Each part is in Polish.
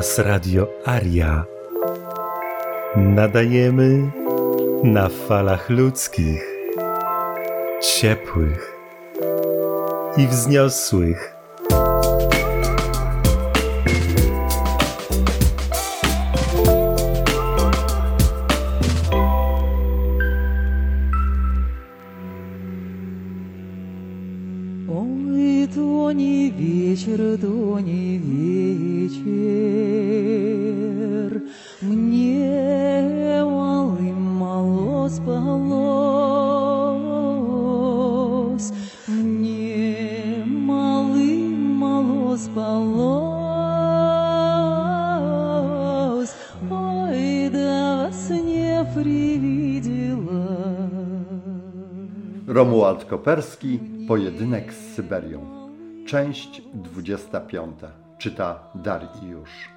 Hałas Radio Aria. Nadajemy na falach ludzkich, ciepłych i wzniosłych. Romuald Koperski, Pojedynek z Syberią. Część 25. Czyta Dariusz.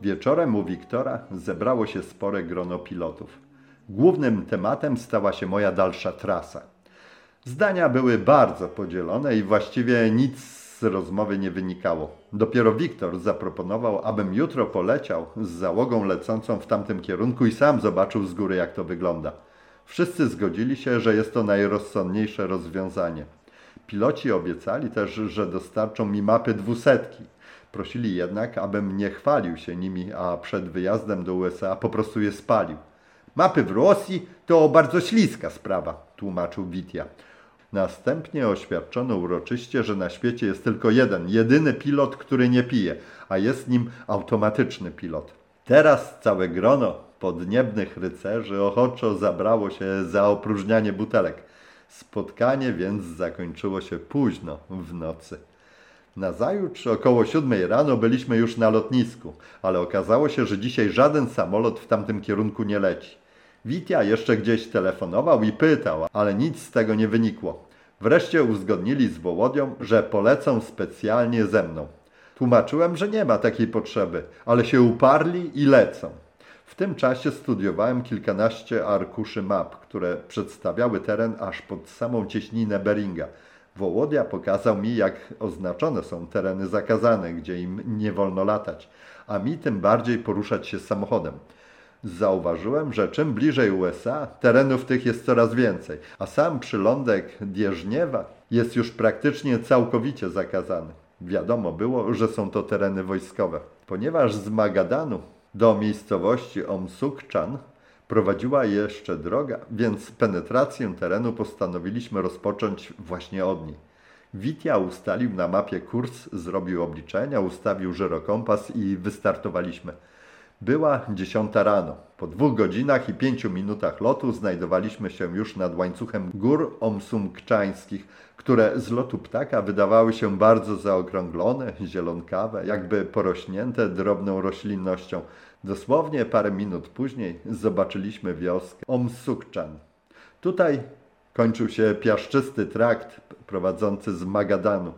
Wieczorem u Wiktora zebrało się spore grono pilotów. Głównym tematem stała się moja dalsza trasa. Zdania były bardzo podzielone i właściwie nic z rozmowy nie wynikało. Dopiero Wiktor zaproponował, abym jutro poleciał z załogą lecącą w tamtym kierunku i sam zobaczył z góry, jak to wygląda. Wszyscy zgodzili się, że jest to najrozsądniejsze rozwiązanie. Piloci obiecali też, że dostarczą mi mapy dwusetki. Prosili jednak, abym nie chwalił się nimi, a przed wyjazdem do USA po prostu je spalił. Mapy w Rosji to bardzo śliska sprawa, tłumaczył Witia. Następnie oświadczono uroczyście, że na świecie jest tylko jeden, jedyny pilot, który nie pije, a jest nim automatyczny pilot. Teraz całe grono podniebnych rycerzy ochoczo zabrało się za opróżnianie butelek. Spotkanie więc zakończyło się późno w nocy. Nazajutrz około siódmej rano byliśmy już na lotnisku, ale okazało się, że dzisiaj żaden samolot w tamtym kierunku nie leci. Witia jeszcze gdzieś telefonował i pytał, ale nic z tego nie wynikło. Wreszcie uzgodnili z Wołodią, że polecą specjalnie ze mną. Tłumaczyłem, że nie ma takiej potrzeby, ale się uparli i lecą. Tym czasie studiowałem kilkanaście arkuszy map, które przedstawiały teren aż pod samą cieśninę Beringa. Wołodia pokazał mi, jak oznaczone są tereny zakazane, gdzie im nie wolno latać, a mi tym bardziej poruszać się samochodem. Zauważyłem, że czym bliżej USA, terenów tych jest coraz więcej, a sam przylądek Dieżniewa jest już praktycznie całkowicie zakazany. Wiadomo było, że są to tereny wojskowe. Ponieważ z Magadanu do miejscowości Omsukczan prowadziła jeszcze droga, więc penetrację terenu postanowiliśmy rozpocząć właśnie od niej. Witia ustalił na mapie kurs, zrobił obliczenia, ustawił żyrokompas i wystartowaliśmy. Była dziesiąta rano. Po dwóch godzinach i pięciu minutach lotu znajdowaliśmy się już nad łańcuchem gór omsumkczańskich, które z lotu ptaka wydawały się bardzo zaokrąglone, zielonkawe, jakby porośnięte drobną roślinnością. Dosłownie parę minut później zobaczyliśmy wioskę Omsukczan. Tutaj kończył się piaszczysty trakt prowadzący z Magadanu.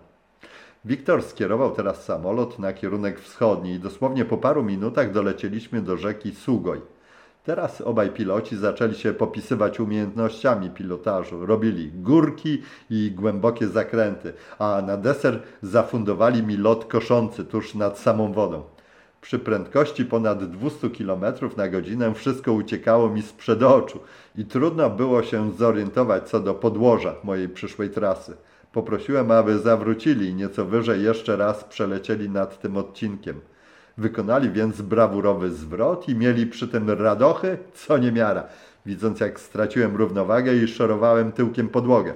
Wiktor skierował teraz samolot na kierunek wschodni i dosłownie po paru minutach dolecieliśmy do rzeki Sugoj. Teraz obaj piloci zaczęli się popisywać umiejętnościami pilotażu. Robili górki i głębokie zakręty, a na deser zafundowali mi lot koszący tuż nad samą wodą. Przy prędkości ponad 200 km na godzinę wszystko uciekało mi sprzed oczu i trudno było się zorientować co do podłoża mojej przyszłej trasy. Poprosiłem, aby zawrócili i nieco wyżej jeszcze raz przelecieli nad tym odcinkiem. Wykonali więc brawurowy zwrot i mieli przy tym radochy, co niemiara, widząc jak straciłem równowagę i szorowałem tyłkiem podłogę.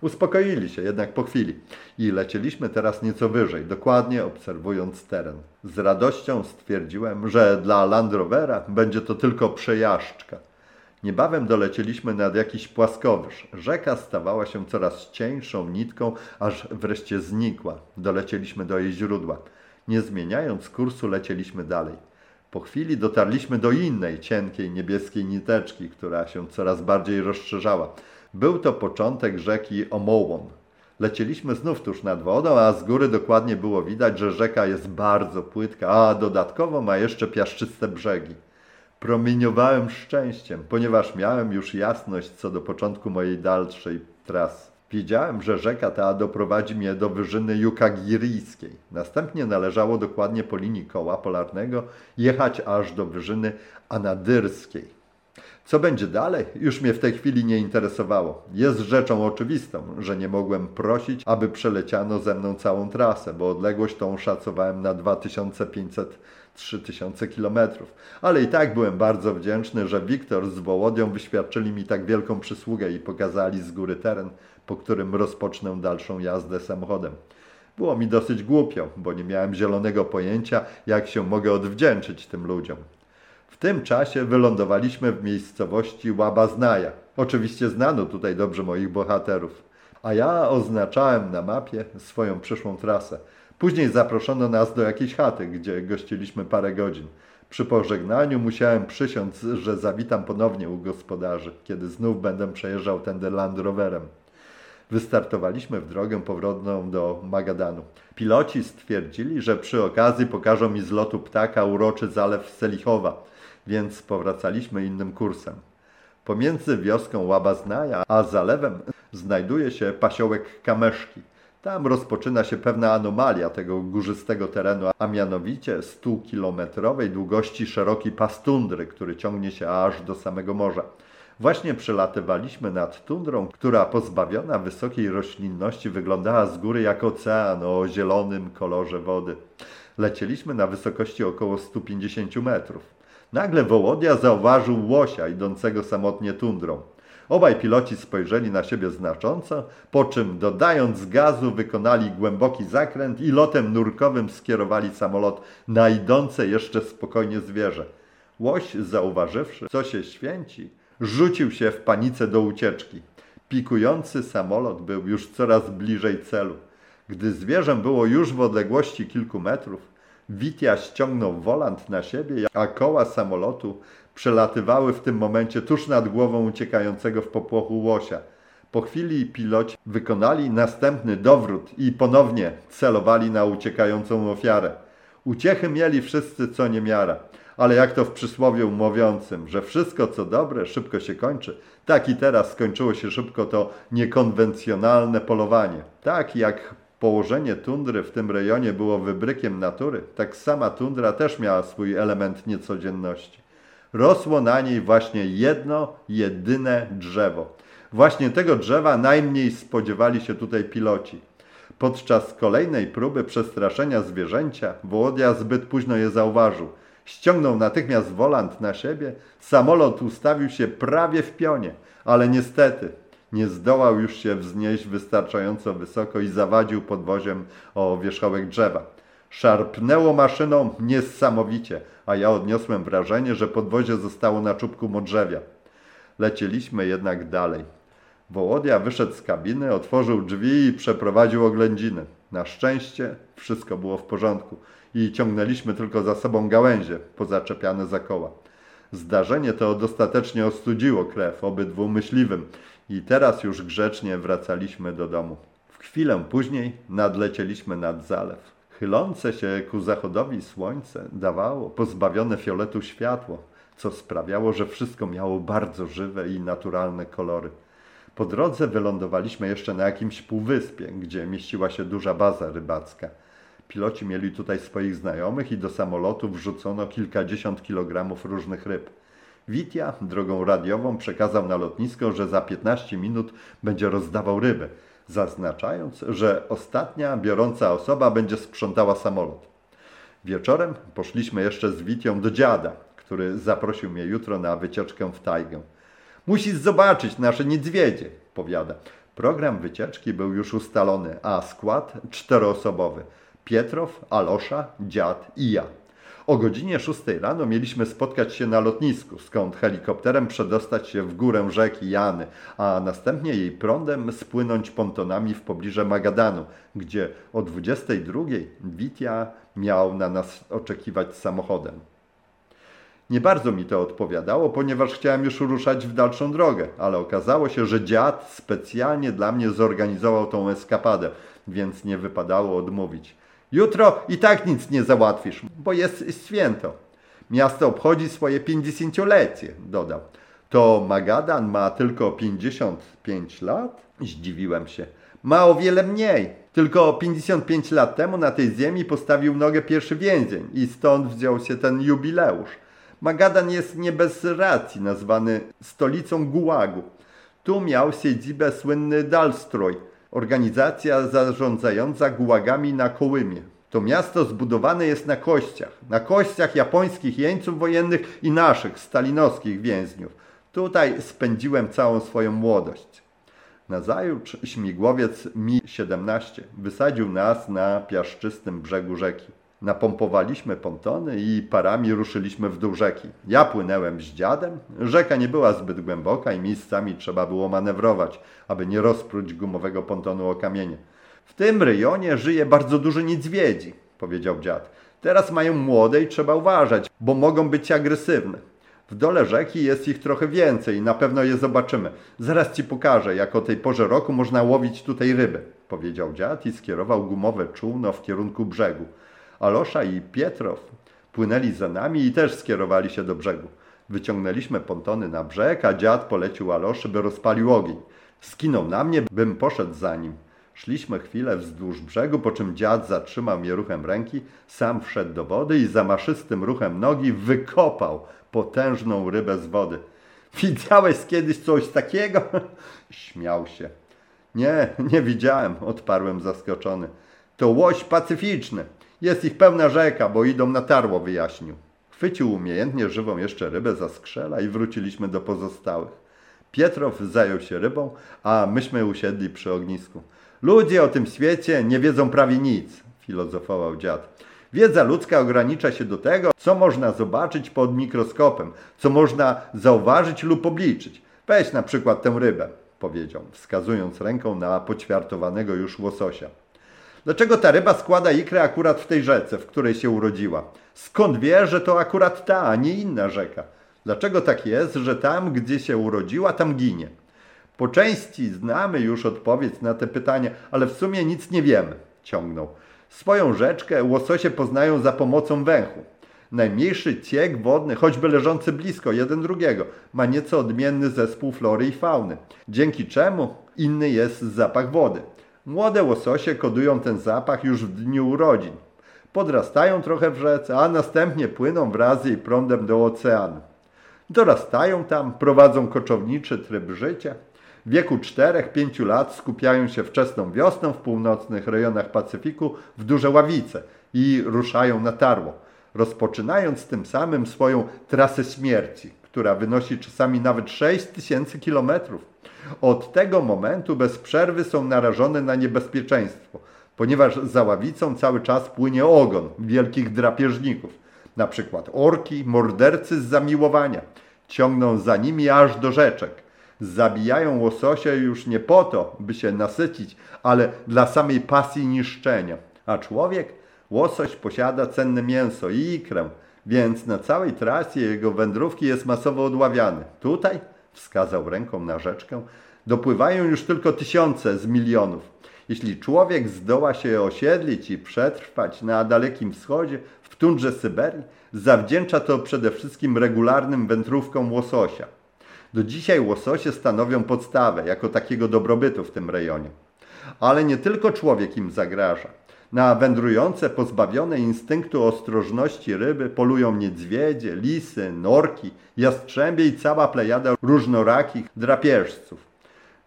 Uspokoili się jednak po chwili i lecieliśmy teraz nieco wyżej, dokładnie obserwując teren. Z radością stwierdziłem, że dla Land Rovera będzie to tylko przejażdżka. Niebawem dolecieliśmy nad jakiś płaskowyż. Rzeka stawała się coraz cieńszą nitką, aż wreszcie znikła. Dolecieliśmy do jej źródła. Nie zmieniając kursu, lecieliśmy dalej. Po chwili dotarliśmy do innej, cienkiej, niebieskiej niteczki, która się coraz bardziej rozszerzała. Był to początek rzeki Omołon. Lecieliśmy znów tuż nad wodą, a z góry dokładnie było widać, że rzeka jest bardzo płytka, a dodatkowo ma jeszcze piaszczyste brzegi. Promieniowałem szczęściem, ponieważ miałem już jasność co do początku mojej dalszej trasy. Wiedziałem, że rzeka ta doprowadzi mnie do wyżyny Jukagiryjskiej. Następnie należało dokładnie po linii koła polarnego jechać aż do wyżyny Anadyrskiej. Co będzie dalej, już mnie w tej chwili nie interesowało. Jest rzeczą oczywistą, że nie mogłem prosić, aby przeleciano ze mną całą trasę, bo odległość tą szacowałem na 2500-3000 kilometrów. Ale i tak byłem bardzo wdzięczny, że Wiktor z Wołodią wyświadczyli mi tak wielką przysługę i pokazali z góry teren, po którym rozpocznę dalszą jazdę samochodem. Było mi dosyć głupio, bo nie miałem zielonego pojęcia, jak się mogę odwdzięczyć tym ludziom. Tym czasie wylądowaliśmy w miejscowości Łabaznaja. Oczywiście znano tutaj dobrze moich bohaterów. A ja oznaczałem na mapie swoją przyszłą trasę. Później zaproszono nas do jakiejś chaty, gdzie gościliśmy parę godzin. Przy pożegnaniu musiałem przysiąc, że zawitam ponownie u gospodarzy, kiedy znów będę przejeżdżał tędy Land Roverem. Wystartowaliśmy w drogę powrotną do Magadanu. Piloci stwierdzili, że przy okazji pokażą mi z lotu ptaka uroczy zalew Selichowa, więc powracaliśmy innym kursem. Pomiędzy wioską Łabaznaja a zalewem znajduje się pasiołek Kameszki. Tam rozpoczyna się pewna anomalia tego górzystego terenu, a mianowicie 100-kilometrowej długości szeroki pas tundry, który ciągnie się aż do samego morza. Właśnie przelatywaliśmy nad tundrą, która pozbawiona wysokiej roślinności wyglądała z góry jak ocean o zielonym kolorze wody. Lecieliśmy na wysokości około 150 metrów. Nagle Wołodia zauważył łosia idącego samotnie tundrą. Obaj piloci spojrzeli na siebie znacząco, po czym dodając gazu wykonali głęboki zakręt i lotem nurkowym skierowali samolot na idące jeszcze spokojnie zwierzę. Łoś, zauważywszy, co się święci, rzucił się w panice do ucieczki. Pikujący samolot był już coraz bliżej celu. Gdy zwierzę było już w odległości kilku metrów, Witia ściągnął wolant na siebie, a koła samolotu przelatywały w tym momencie tuż nad głową uciekającego w popłochu łosia. Po chwili piloci wykonali następny dowrót i ponownie celowali na uciekającą ofiarę. Uciechy mieli wszyscy co niemiara, ale jak to w przysłowiu mówiącym, że wszystko co dobre szybko się kończy, tak i teraz skończyło się szybko to niekonwencjonalne polowanie. Tak jak położenie tundry w tym rejonie było wybrykiem natury, tak sama tundra też miała swój element niecodzienności. Rosło na niej właśnie jedno, jedyne drzewo. Właśnie tego drzewa najmniej spodziewali się tutaj piloci. Podczas kolejnej próby przestraszenia zwierzęcia Wołodia zbyt późno je zauważył. Ściągnął natychmiast wolant na siebie, samolot ustawił się prawie w pionie, ale niestety nie zdołał już się wznieść wystarczająco wysoko i zawadził podwoziem o wierzchołek drzewa. Szarpnęło maszyną niesamowicie, a ja odniosłem wrażenie, że podwozie zostało na czubku modrzewia. Lecieliśmy jednak dalej. Wołodia wyszedł z kabiny, otworzył drzwi i przeprowadził oględziny. Na szczęście wszystko było w porządku i ciągnęliśmy tylko za sobą gałęzie pozaczepiane za koła. Zdarzenie to dostatecznie ostudziło krew obydwu myśliwym i teraz już grzecznie wracaliśmy do domu. W chwilę później nadlecieliśmy nad zalew. Chylące się ku zachodowi słońce dawało pozbawione fioletu światło, co sprawiało, że wszystko miało bardzo żywe i naturalne kolory. Po drodze wylądowaliśmy jeszcze na jakimś półwyspie, gdzie mieściła się duża baza rybacka. Piloci mieli tutaj swoich znajomych i do samolotu wrzucono kilkadziesiąt kilogramów różnych ryb. Witia drogą radiową przekazał na lotnisko, że za 15 minut będzie rozdawał ryby, zaznaczając, że ostatnia biorąca osoba będzie sprzątała samolot. Wieczorem poszliśmy jeszcze z Witią do dziada, który zaprosił mnie jutro na wycieczkę w tajgę. Musisz zobaczyć nasze niedźwiedzie, powiada. Program wycieczki był już ustalony, a skład czteroosobowy. Pietrow, Alosza, dziad i ja. O godzinie 6 rano mieliśmy spotkać się na lotnisku, skąd helikopterem przedostać się w górę rzeki Jany, a następnie jej prądem spłynąć pontonami w pobliże Magadanu, gdzie o 22 Witia miał na nas oczekiwać samochodem. Nie bardzo mi to odpowiadało, ponieważ chciałem już ruszać w dalszą drogę, ale okazało się, że dziad specjalnie dla mnie zorganizował tą eskapadę, więc nie wypadało odmówić. Jutro i tak nic nie załatwisz, bo jest święto. Miasto obchodzi swoje pięćdziesięciolecie, dodał. To Magadan ma tylko 55 lat? Zdziwiłem się. Ma o wiele mniej. Tylko 55 lat temu na tej ziemi postawił nogę pierwszy więzień i stąd wziął się ten jubileusz. Magadan jest nie bez racji nazwany stolicą Gułagu. Tu miał siedzibę słynny Dalstroj, organizacja zarządzająca gułagami na Kołymie. To miasto zbudowane jest na kościach, na kościach japońskich jeńców wojennych i naszych, stalinowskich więźniów. Tutaj spędziłem całą swoją młodość. Nazajutrz śmigłowiec Mi-17 wysadził nas na piaszczystym brzegu rzeki. Napompowaliśmy pontony i parami ruszyliśmy w dół rzeki. Ja płynęłem z dziadem. Rzeka nie była zbyt głęboka i miejscami trzeba było manewrować, aby nie rozpróć gumowego pontonu o kamienie. W tym rejonie żyje bardzo dużo niedźwiedzi, powiedział dziad. Teraz mają młode i trzeba uważać, bo mogą być agresywne. W dole rzeki jest ich trochę więcej i na pewno je zobaczymy. Zaraz ci pokażę, jak o tej porze roku można łowić tutaj ryby, powiedział dziad i skierował gumowe czółno w kierunku brzegu. Alosza i Pietrow płynęli za nami i też skierowali się do brzegu. Wyciągnęliśmy pontony na brzeg, a dziad polecił Aloszy, by rozpalił ogień. Skinął na mnie, bym poszedł za nim. Szliśmy chwilę wzdłuż brzegu, po czym dziad zatrzymał mnie ruchem ręki, sam wszedł do wody i zamaszystym ruchem nogi wykopał potężną rybę z wody. Widziałeś kiedyś coś takiego? Śmiał się. Nie, nie widziałem, odparłem zaskoczony. To łoś pacyficzny. Jest ich pełna rzeka, bo idą na tarło, wyjaśnił. Chwycił umiejętnie żywą jeszcze rybę za skrzela i wróciliśmy do pozostałych. Pietrow zajął się rybą, a myśmy usiedli przy ognisku. Ludzie o tym świecie nie wiedzą prawie nic, filozofował dziad. Wiedza ludzka ogranicza się do tego, co można zobaczyć pod mikroskopem, co można zauważyć lub obliczyć. Weź na przykład tę rybę, powiedział, wskazując ręką na poćwiartowanego już łososia. Dlaczego ta ryba składa ikrę akurat w tej rzece, w której się urodziła? Skąd wie, że to akurat ta, a nie inna rzeka? Dlaczego tak jest, że tam, gdzie się urodziła, tam ginie? Po części znamy już odpowiedź na te pytania, ale w sumie nic nie wiemy, ciągnął. Swoją rzeczkę łososie poznają za pomocą węchu. Najmniejszy ciek wodny, choćby leżący blisko jeden drugiego, ma nieco odmienny zespół flory i fauny, dzięki czemu inny jest zapach wody. Młode łososie kodują ten zapach już w dniu urodzin. Podrastają trochę w rzece, a następnie płyną wraz z jej prądem do oceanu. Dorastają tam, prowadzą koczowniczy tryb życia. W wieku 4-5 lat skupiają się wczesną wiosną w północnych rejonach Pacyfiku w duże ławice i ruszają na tarło, rozpoczynając tym samym swoją trasę śmierci, która wynosi czasami nawet 6 tysięcy kilometrów. Od tego momentu bez przerwy są narażone na niebezpieczeństwo, ponieważ za ławicą cały czas płynie ogon wielkich drapieżników, na przykład orki, mordercy z zamiłowania, ciągną za nimi aż do rzeczek. Zabijają łososie już nie po to, by się nasycić, ale dla samej pasji niszczenia. A człowiek, łosoś posiada cenne mięso i ikrę, więc na całej trasie jego wędrówki jest masowo odławiany. Tutaj, wskazał ręką na rzeczkę, dopływają już tylko tysiące z milionów. Jeśli człowiek zdoła się osiedlić i przetrwać na Dalekim Wschodzie, w tundrze Syberii, zawdzięcza to przede wszystkim regularnym wędrówkom łososia. Do dzisiaj łososie stanowią podstawę jako takiego dobrobytu w tym rejonie. Ale nie tylko człowiek im zagraża. Na wędrujące, pozbawione instynktu ostrożności ryby polują niedźwiedzie, lisy, norki, jastrzębie i cała plejada różnorakich drapieżców.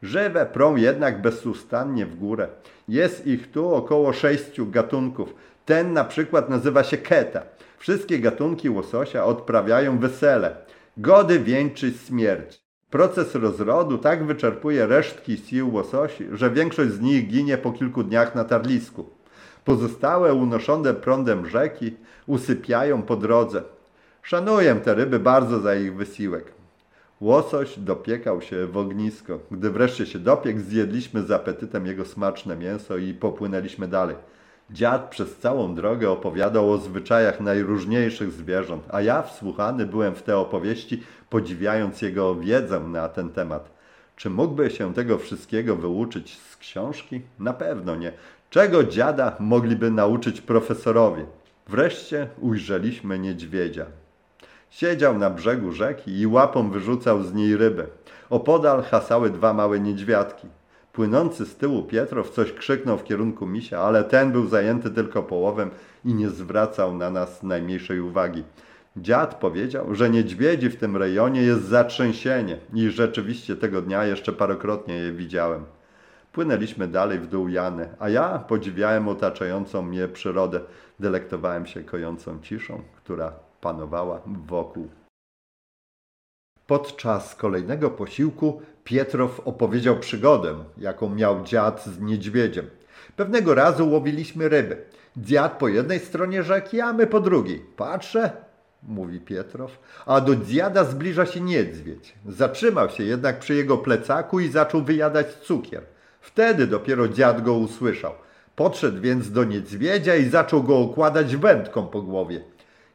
Żywe prą jednak bezustannie w górę. Jest ich tu około sześciu gatunków. Ten na przykład nazywa się keta. Wszystkie gatunki łososia odprawiają wesele. Gody wieńczyć śmierć. Proces rozrodu tak wyczerpuje resztki sił łososi, że większość z nich ginie po kilku dniach na tarlisku. Pozostałe unoszone prądem rzeki usypiają po drodze. Szanuję te ryby bardzo za ich wysiłek. Łosoś dopiekał się w ognisko. Gdy wreszcie się dopiekł, zjedliśmy z apetytem jego smaczne mięso i popłynęliśmy dalej. Dziad przez całą drogę opowiadał o zwyczajach najróżniejszych zwierząt, a ja wsłuchany byłem w te opowieści, podziwiając jego wiedzę na ten temat. Czy mógłby się tego wszystkiego wyuczyć z książki? Na pewno nie. Czego dziada mogliby nauczyć profesorowie? Wreszcie ujrzeliśmy niedźwiedzia. Siedział na brzegu rzeki i łapą wyrzucał z niej rybę. Opodal hasały dwa małe niedźwiadki. Płynący z tyłu Pietrow coś krzyknął w kierunku misia, ale ten był zajęty tylko połowem i nie zwracał na nas najmniejszej uwagi. Dziad powiedział, że niedźwiedzi w tym rejonie jest zatrzęsienie i rzeczywiście tego dnia jeszcze parokrotnie je widziałem. Płynęliśmy dalej w dół Jany, a ja podziwiałem otaczającą mnie przyrodę, delektowałem się kojącą ciszą, która panowała wokół. Podczas kolejnego posiłku Pietrow opowiedział przygodę, jaką miał dziad z niedźwiedziem. Pewnego razu łowiliśmy ryby. Dziad po jednej stronie rzeki, a my po drugiej. Patrzę, mówi Pietrow, a do dziada zbliża się niedźwiedź. Zatrzymał się jednak przy jego plecaku i zaczął wyjadać cukier. Wtedy dopiero dziad go usłyszał. Podszedł więc do niedźwiedzia i zaczął go okładać wędką po głowie.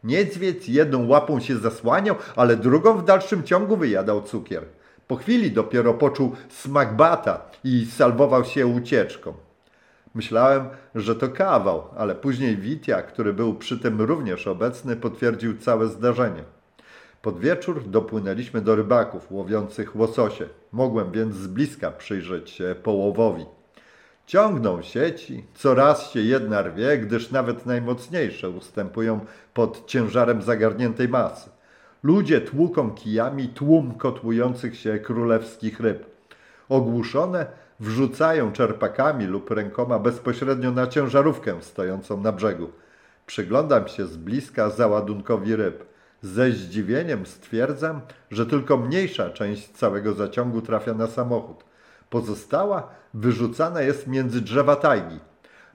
Niedźwiedź jedną łapą się zasłaniał, ale drugą w dalszym ciągu wyjadał cukier. Po chwili dopiero poczuł smak bata i salwował się ucieczką. Myślałem, że to kawał, ale później Witia, który był przy tym również obecny, potwierdził całe zdarzenie. Pod wieczór dopłynęliśmy do rybaków łowiących łososie. Mogłem więc z bliska przyjrzeć się połowowi. Ciągną sieci, coraz się jedna rwie, gdyż nawet najmocniejsze ustępują pod ciężarem zagarniętej masy. Ludzie tłuką kijami tłum kotłujących się królewskich ryb. Ogłuszone wrzucają czerpakami lub rękoma bezpośrednio na ciężarówkę stojącą na brzegu. Przyglądam się z bliska załadunkowi ryb. Ze zdziwieniem stwierdzam, że tylko mniejsza część całego zaciągu trafia na samochód. Pozostała wyrzucana jest między drzewa tajgi.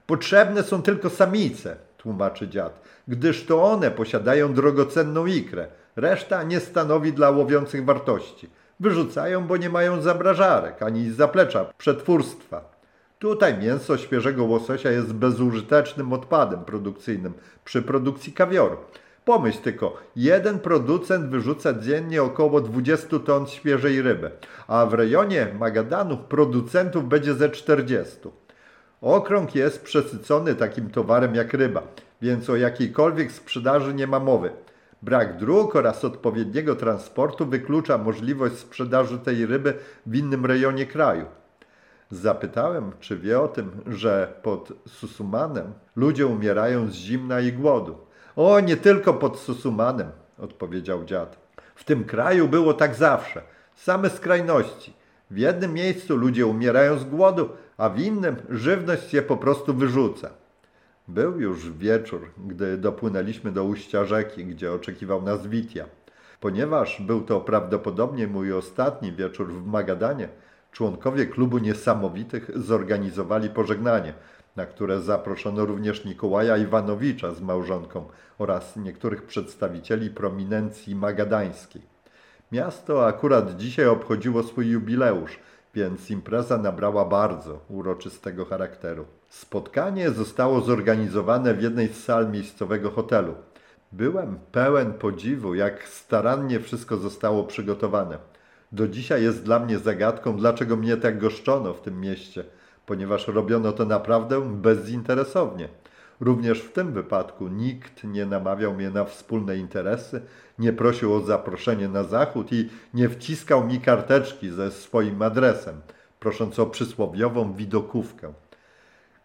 Potrzebne są tylko samice, tłumaczy dziad, gdyż to one posiadają drogocenną ikrę. Reszta nie stanowi dla łowiących wartości. Wyrzucają, bo nie mają zabrażarek ani zaplecza przetwórstwa. Tutaj mięso świeżego łososia jest bezużytecznym odpadem produkcyjnym przy produkcji kawioru. Pomyśl tylko, jeden producent wyrzuca dziennie około 20 ton świeżej ryby, a w rejonie Magadanu producentów będzie ze 40. Okrąg jest przesycony takim towarem jak ryba, więc o jakiejkolwiek sprzedaży nie ma mowy. Brak dróg oraz odpowiedniego transportu wyklucza możliwość sprzedaży tej ryby w innym rejonie kraju. Zapytałem, czy wie o tym, że pod Susumanem ludzie umierają z zimna i głodu. O, nie tylko pod Susumanem, odpowiedział dziad. W tym kraju było tak zawsze. Same skrajności. W jednym miejscu ludzie umierają z głodu, a w innym żywność się po prostu wyrzuca. Był już wieczór, gdy dopłynęliśmy do ujścia rzeki, gdzie oczekiwał nas Witia. Ponieważ był to prawdopodobnie mój ostatni wieczór w Magadanie, członkowie klubu niesamowitych zorganizowali pożegnanie, na które zaproszono również Nikołaja Iwanowicza z małżonką oraz niektórych przedstawicieli prominencji magadańskiej. Miasto akurat dzisiaj obchodziło swój jubileusz, więc impreza nabrała bardzo uroczystego charakteru. Spotkanie zostało zorganizowane w jednej z sal miejscowego hotelu. Byłem pełen podziwu, jak starannie wszystko zostało przygotowane. Do dzisiaj jest dla mnie zagadką, dlaczego mnie tak goszczono w tym mieście, ponieważ robiono to naprawdę bezinteresownie. Również w tym wypadku nikt nie namawiał mnie na wspólne interesy, nie prosił o zaproszenie na zachód i nie wciskał mi karteczki ze swoim adresem, prosząc o przysłowiową widokówkę.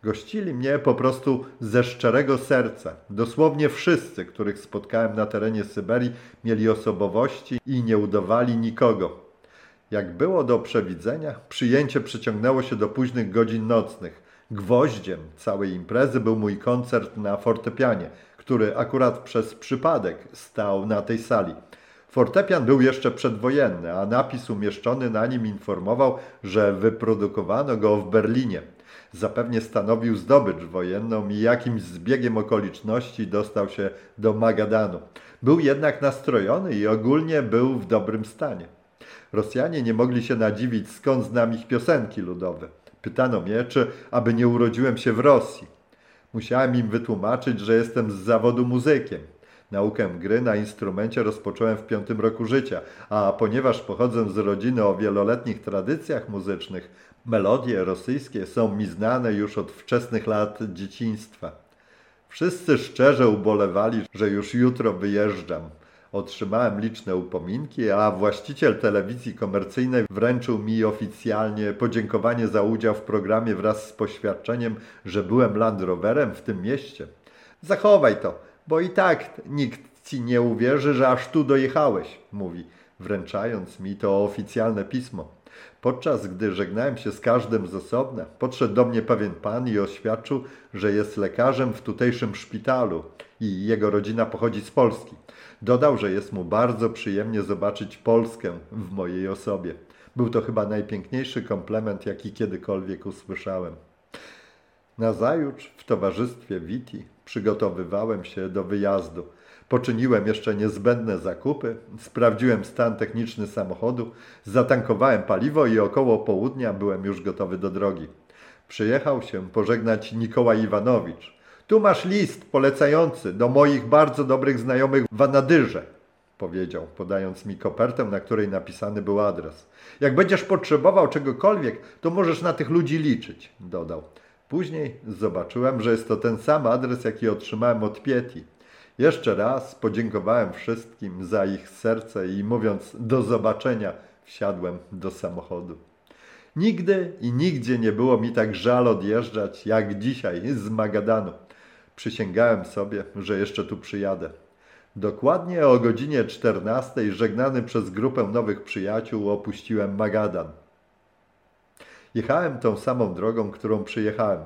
Gościli mnie po prostu ze szczerego serca. Dosłownie wszyscy, których spotkałem na terenie Syberii, mieli osobowości i nie udawali nikogo. Jak było do przewidzenia, przyjęcie przyciągnęło się do późnych godzin nocnych. Gwoździem całej imprezy był mój koncert na fortepianie, który akurat przez przypadek stał na tej sali. Fortepian był jeszcze przedwojenny, a napis umieszczony na nim informował, że wyprodukowano go w Berlinie. Zapewnie stanowił zdobycz wojenną i jakimś zbiegiem okoliczności dostał się do Magadanu. Był jednak nastrojony i ogólnie był w dobrym stanie. Rosjanie nie mogli się nadziwić, skąd znam ich piosenki ludowe. Pytano mnie, czy aby nie urodziłem się w Rosji. Musiałem im wytłumaczyć, że jestem z zawodu muzykiem. Naukę gry na instrumencie rozpocząłem w piątym roku życia, a ponieważ pochodzę z rodziny o wieloletnich tradycjach muzycznych, melodie rosyjskie są mi znane już od wczesnych lat dzieciństwa. Wszyscy szczerze ubolewali, że już jutro wyjeżdżam, Otrzymałem liczne upominki, a właściciel telewizji komercyjnej wręczył mi oficjalnie podziękowanie za udział w programie wraz z poświadczeniem, że byłem Land Roverem w tym mieście. Zachowaj to, bo i tak nikt ci nie uwierzy, że aż tu dojechałeś, mówi, wręczając mi to oficjalne pismo. Podczas gdy żegnałem się z każdym z osobna, podszedł do mnie pewien pan i oświadczył, że jest lekarzem w tutejszym szpitalu i jego rodzina pochodzi z Polski. Dodał, że jest mu bardzo przyjemnie zobaczyć Polskę w mojej osobie. Był to chyba najpiękniejszy komplement, jaki kiedykolwiek usłyszałem. Nazajutrz w towarzystwie Witi przygotowywałem się do wyjazdu. Poczyniłem jeszcze niezbędne zakupy, sprawdziłem stan techniczny samochodu, zatankowałem paliwo i około południa byłem już gotowy do drogi. Przyjechał się pożegnać Nikołaj Iwanowicz. Tu masz list polecający do moich bardzo dobrych znajomych w Anadyrze, powiedział, podając mi kopertę, na której napisany był adres. Jak będziesz potrzebował czegokolwiek, to możesz na tych ludzi liczyć, dodał. Później zobaczyłem, że jest to ten sam adres, jaki otrzymałem od Pieti. Jeszcze raz podziękowałem wszystkim za ich serce i mówiąc do zobaczenia, wsiadłem do samochodu. Nigdy i nigdzie nie było mi tak żal odjeżdżać jak dzisiaj z Magadanu. Przysięgałem sobie, że jeszcze tu przyjadę. Dokładnie o godzinie 14 żegnany przez grupę nowych przyjaciół opuściłem Magadan. Jechałem tą samą drogą, którą przyjechałem.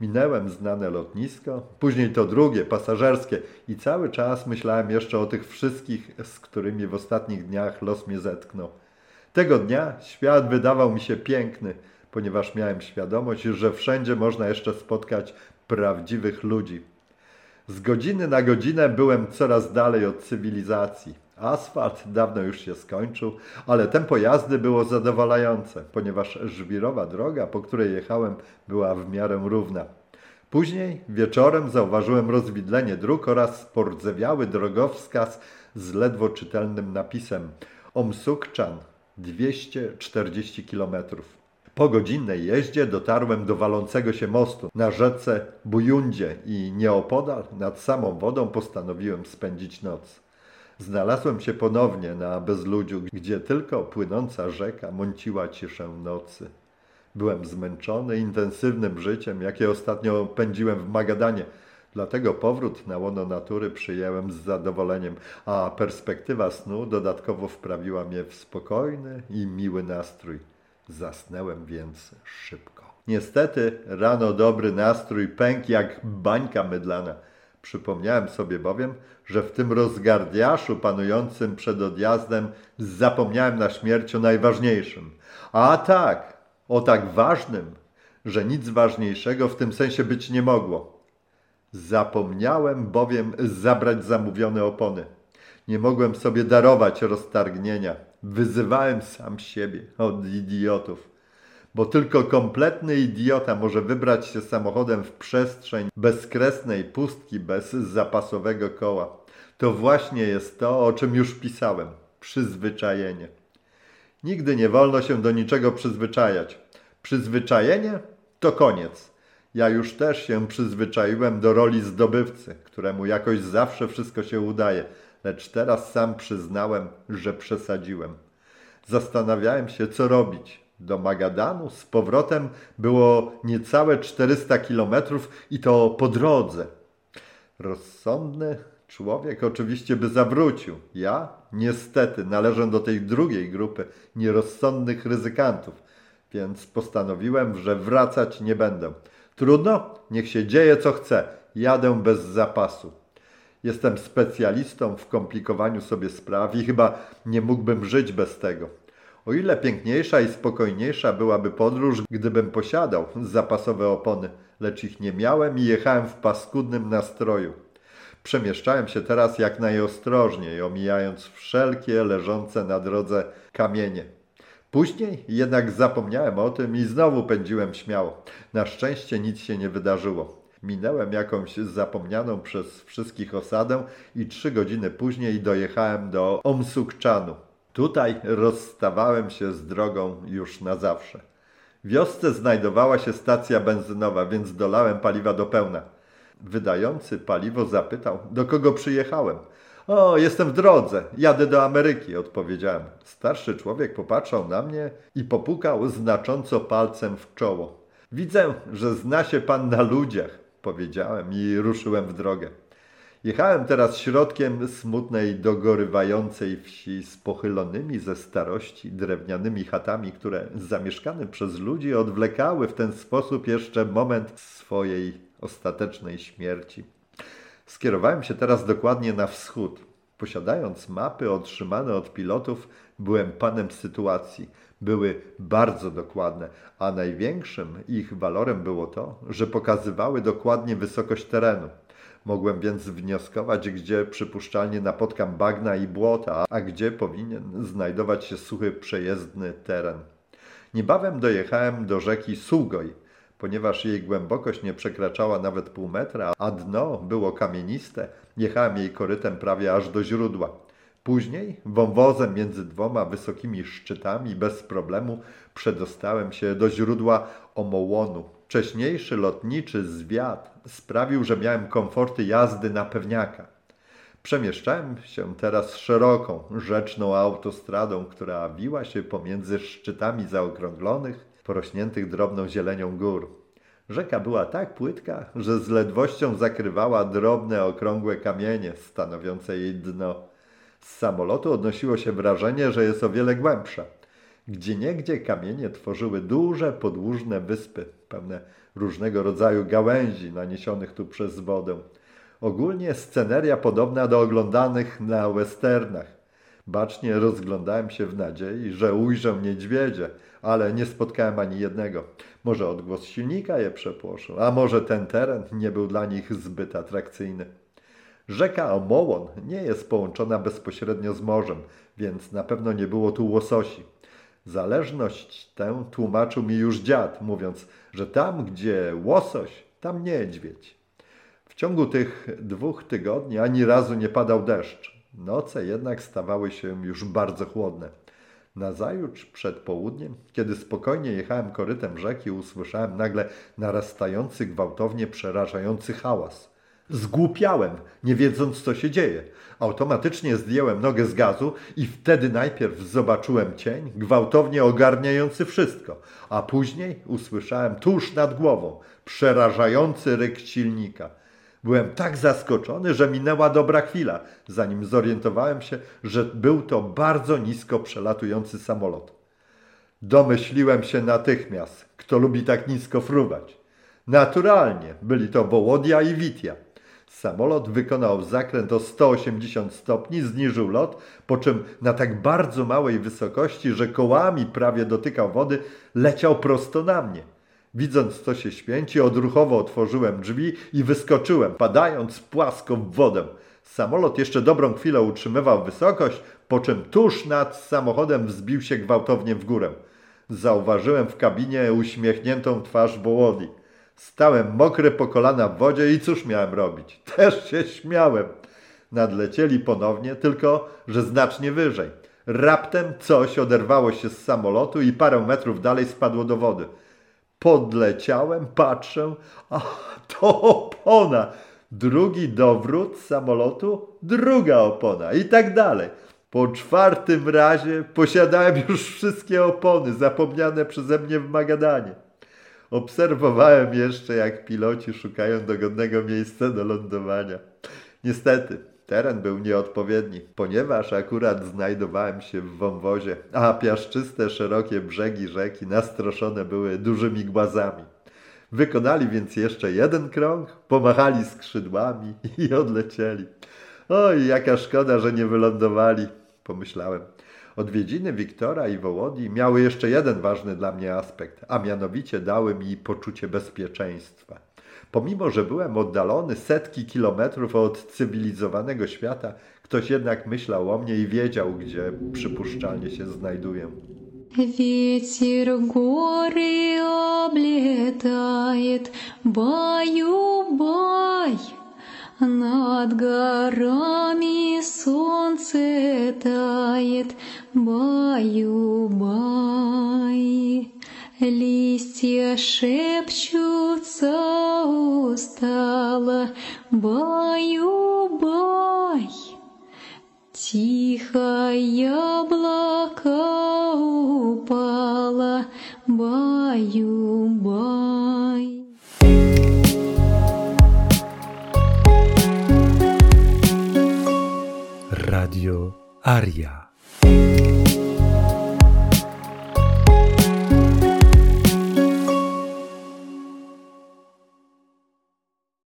Minęłem znane lotnisko, później to drugie, pasażerskie i cały czas myślałem jeszcze o tych wszystkich, z którymi w ostatnich dniach los mnie zetknął. Tego dnia świat wydawał mi się piękny, ponieważ miałem świadomość, że wszędzie można jeszcze spotkać prawdziwych ludzi. Z godziny na godzinę byłem coraz dalej od cywilizacji. Asfalt dawno już się skończył, ale tempo jazdy było zadowalające, ponieważ żwirowa droga, po której jechałem, była w miarę równa. Później wieczorem zauważyłem rozwidlenie dróg oraz pordzewiały drogowskaz z ledwo czytelnym napisem Omsukczan 240 kilometrów. Po godzinnej jeździe dotarłem do walącego się mostu na rzece Bujundzie i nieopodal nad samą wodą postanowiłem spędzić noc. Znalazłem się ponownie na bezludziu, gdzie tylko płynąca rzeka mąciła ciszę nocy. Byłem zmęczony intensywnym życiem, jakie ostatnio pędziłem w Magadanie, dlatego powrót na łono natury przyjęłem z zadowoleniem, a perspektywa snu dodatkowo wprawiła mnie w spokojny i miły nastrój. Zasnęłem więc szybko. Niestety rano dobry nastrój pękł jak bańka mydlana. Przypomniałem sobie bowiem, że w tym rozgardiaszu panującym przed odjazdem zapomniałem na śmierć o najważniejszym. A tak, o tak ważnym, że nic ważniejszego w tym sensie być nie mogło. Zapomniałem bowiem zabrać zamówione opony. Nie mogłem sobie darować roztargnienia. Wyzywałem sam siebie od idiotów. Bo tylko kompletny idiota może wybrać się samochodem w przestrzeń bezkresnej pustki bez zapasowego koła. To właśnie jest to, o czym już pisałem. Przyzwyczajenie. Nigdy nie wolno się do niczego przyzwyczajać. Przyzwyczajenie to koniec. Ja już też się przyzwyczaiłem do roli zdobywcy, któremu jakoś zawsze wszystko się udaje, lecz teraz sam przyznałem, że przesadziłem. Zastanawiałem się, co robić. Do Magadanu z powrotem było niecałe 400 kilometrów i to po drodze. Rozsądny człowiek oczywiście by zawrócił. Ja niestety należę do tej drugiej grupy nierozsądnych ryzykantów, więc postanowiłem, że wracać nie będę. Trudno, niech się dzieje co chce. Jadę bez zapasu. Jestem specjalistą w komplikowaniu sobie spraw i chyba nie mógłbym żyć bez tego. O ile piękniejsza i spokojniejsza byłaby podróż, gdybym posiadał zapasowe opony, lecz ich nie miałem i jechałem w paskudnym nastroju. Przemieszczałem się teraz jak najostrożniej, omijając wszelkie leżące na drodze kamienie. Później jednak zapomniałem o tym i znowu pędziłem śmiało. Na szczęście nic się nie wydarzyło. Minęłem jakąś zapomnianą przez wszystkich osadę i trzy godziny później dojechałem do Omsukczanu. Tutaj rozstawałem się z drogą już na zawsze. W wiosce znajdowała się stacja benzynowa, więc dolałem paliwa do pełna. Wydający paliwo zapytał, do kogo przyjechałem, O, jestem w drodze, jadę do Ameryki, odpowiedziałem. Starszy człowiek popatrzał na mnie i popukał znacząco palcem w czoło. Widzę, że zna się pan na ludziach, powiedziałem i ruszyłem w drogę. Jechałem teraz środkiem smutnej, dogorywającej wsi z pochylonymi ze starości drewnianymi chatami, które zamieszkane przez ludzi odwlekały w ten sposób jeszcze moment swojej ostatecznej śmierci. Skierowałem się teraz dokładnie na wschód. Posiadając mapy otrzymane od pilotów, byłem panem sytuacji. Były bardzo dokładne, a największym ich walorem było to, że pokazywały dokładnie wysokość terenu. Mogłem więc wnioskować, gdzie przypuszczalnie napotkam bagna i błota, a gdzie powinien znajdować się suchy, przejezdny teren. Niebawem dojechałem do rzeki Sugoj, ponieważ jej głębokość nie przekraczała nawet pół metra, a dno było kamieniste, jechałem jej korytem prawie aż do źródła. Później wąwozem między dwoma wysokimi szczytami bez problemu przedostałem się do źródła Omołonu. Wcześniejszy lotniczy zwiat sprawił, że miałem komforty jazdy na pewniaka. Przemieszczałem się teraz szeroką, rzeczną autostradą, która wiła się pomiędzy szczytami zaokrąglonych, porośniętych drobną zielenią gór. Rzeka była tak płytka, że z ledwością zakrywała drobne, okrągłe kamienie stanowiące jej dno. Z samolotu odnosiło się wrażenie, że jest o wiele głębsza. Gdzieniegdzie kamienie tworzyły duże, podłużne wyspy, pełne różnego rodzaju gałęzi naniesionych tu przez wodę. Ogólnie sceneria podobna do oglądanych na westernach. Bacznie rozglądałem się w nadziei, że ujrzę niedźwiedzie, ale nie spotkałem ani jednego. Może odgłos silnika je przepłoszył, a może ten teren nie był dla nich zbyt atrakcyjny. Rzeka Omołon nie jest połączona bezpośrednio z morzem, więc na pewno nie było tu łososi. Zależność tę tłumaczył mi już dziad, mówiąc, że tam, gdzie łosoś, tam niedźwiedź. W ciągu tych dwóch tygodni ani razu nie padał deszcz. Noce jednak stawały się już bardzo chłodne. Nazajutrz przed południem, kiedy spokojnie jechałem korytem rzeki, usłyszałem nagle narastający, gwałtownie przerażający hałas. Zgłupiałem, nie wiedząc co się dzieje. Automatycznie zdjąłem nogę z gazu i wtedy najpierw zobaczyłem cień, gwałtownie ogarniający wszystko, a później usłyszałem tuż nad głową przerażający ryk silnika. Byłem tak zaskoczony, że minęła dobra chwila, zanim zorientowałem się, że był to bardzo nisko przelatujący samolot. Domyśliłem się natychmiast, kto lubi tak nisko fruwać. Naturalnie byli to Wołodia i Witia. Samolot wykonał zakręt o 180 stopni, zniżył lot, po czym na tak bardzo małej wysokości, że kołami prawie dotykał wody, leciał prosto na mnie. Widząc, co się święci, odruchowo otworzyłem drzwi i wyskoczyłem, padając płasko w wodę. Samolot jeszcze dobrą chwilę utrzymywał wysokość, po czym tuż nad samochodem wzbił się gwałtownie w górę. Zauważyłem w kabinie uśmiechniętą twarz Bołodi. Stałem mokry po kolana w wodzie i cóż miałem robić? Też się śmiałem. Nadlecieli ponownie, tylko że znacznie wyżej. Raptem coś oderwało się z samolotu i parę metrów dalej spadło do wody. Podleciałem, patrzę, a to opona. Drugi dowrót samolotu, druga opona i tak dalej. Po czwartym razie posiadałem już wszystkie opony zapomniane przeze mnie w Magadanie. Obserwowałem jeszcze, jak piloci szukają dogodnego miejsca do lądowania. Niestety, teren był nieodpowiedni, ponieważ akurat znajdowałem się w wąwozie, a piaszczyste, szerokie brzegi rzeki nastroszone były dużymi głazami. Wykonali więc jeszcze jeden krąg, pomachali skrzydłami i odlecieli. Oj, jaka szkoda, że nie wylądowali, pomyślałem. Odwiedziny Wiktora i Wołodii miały jeszcze jeden ważny dla mnie aspekt, a mianowicie dały mi poczucie bezpieczeństwa. Pomimo, że byłem oddalony setki kilometrów od cywilizowanego świata, ktoś jednak myślał o mnie i wiedział, gdzie przypuszczalnie się znajduję. Ветер горы облетает, баю-бай. Над горами солнце тает, баю-бай. Листья шепчутся устало, баю-бай. Тихо яблоко упало, баю-бай. Radio Aria.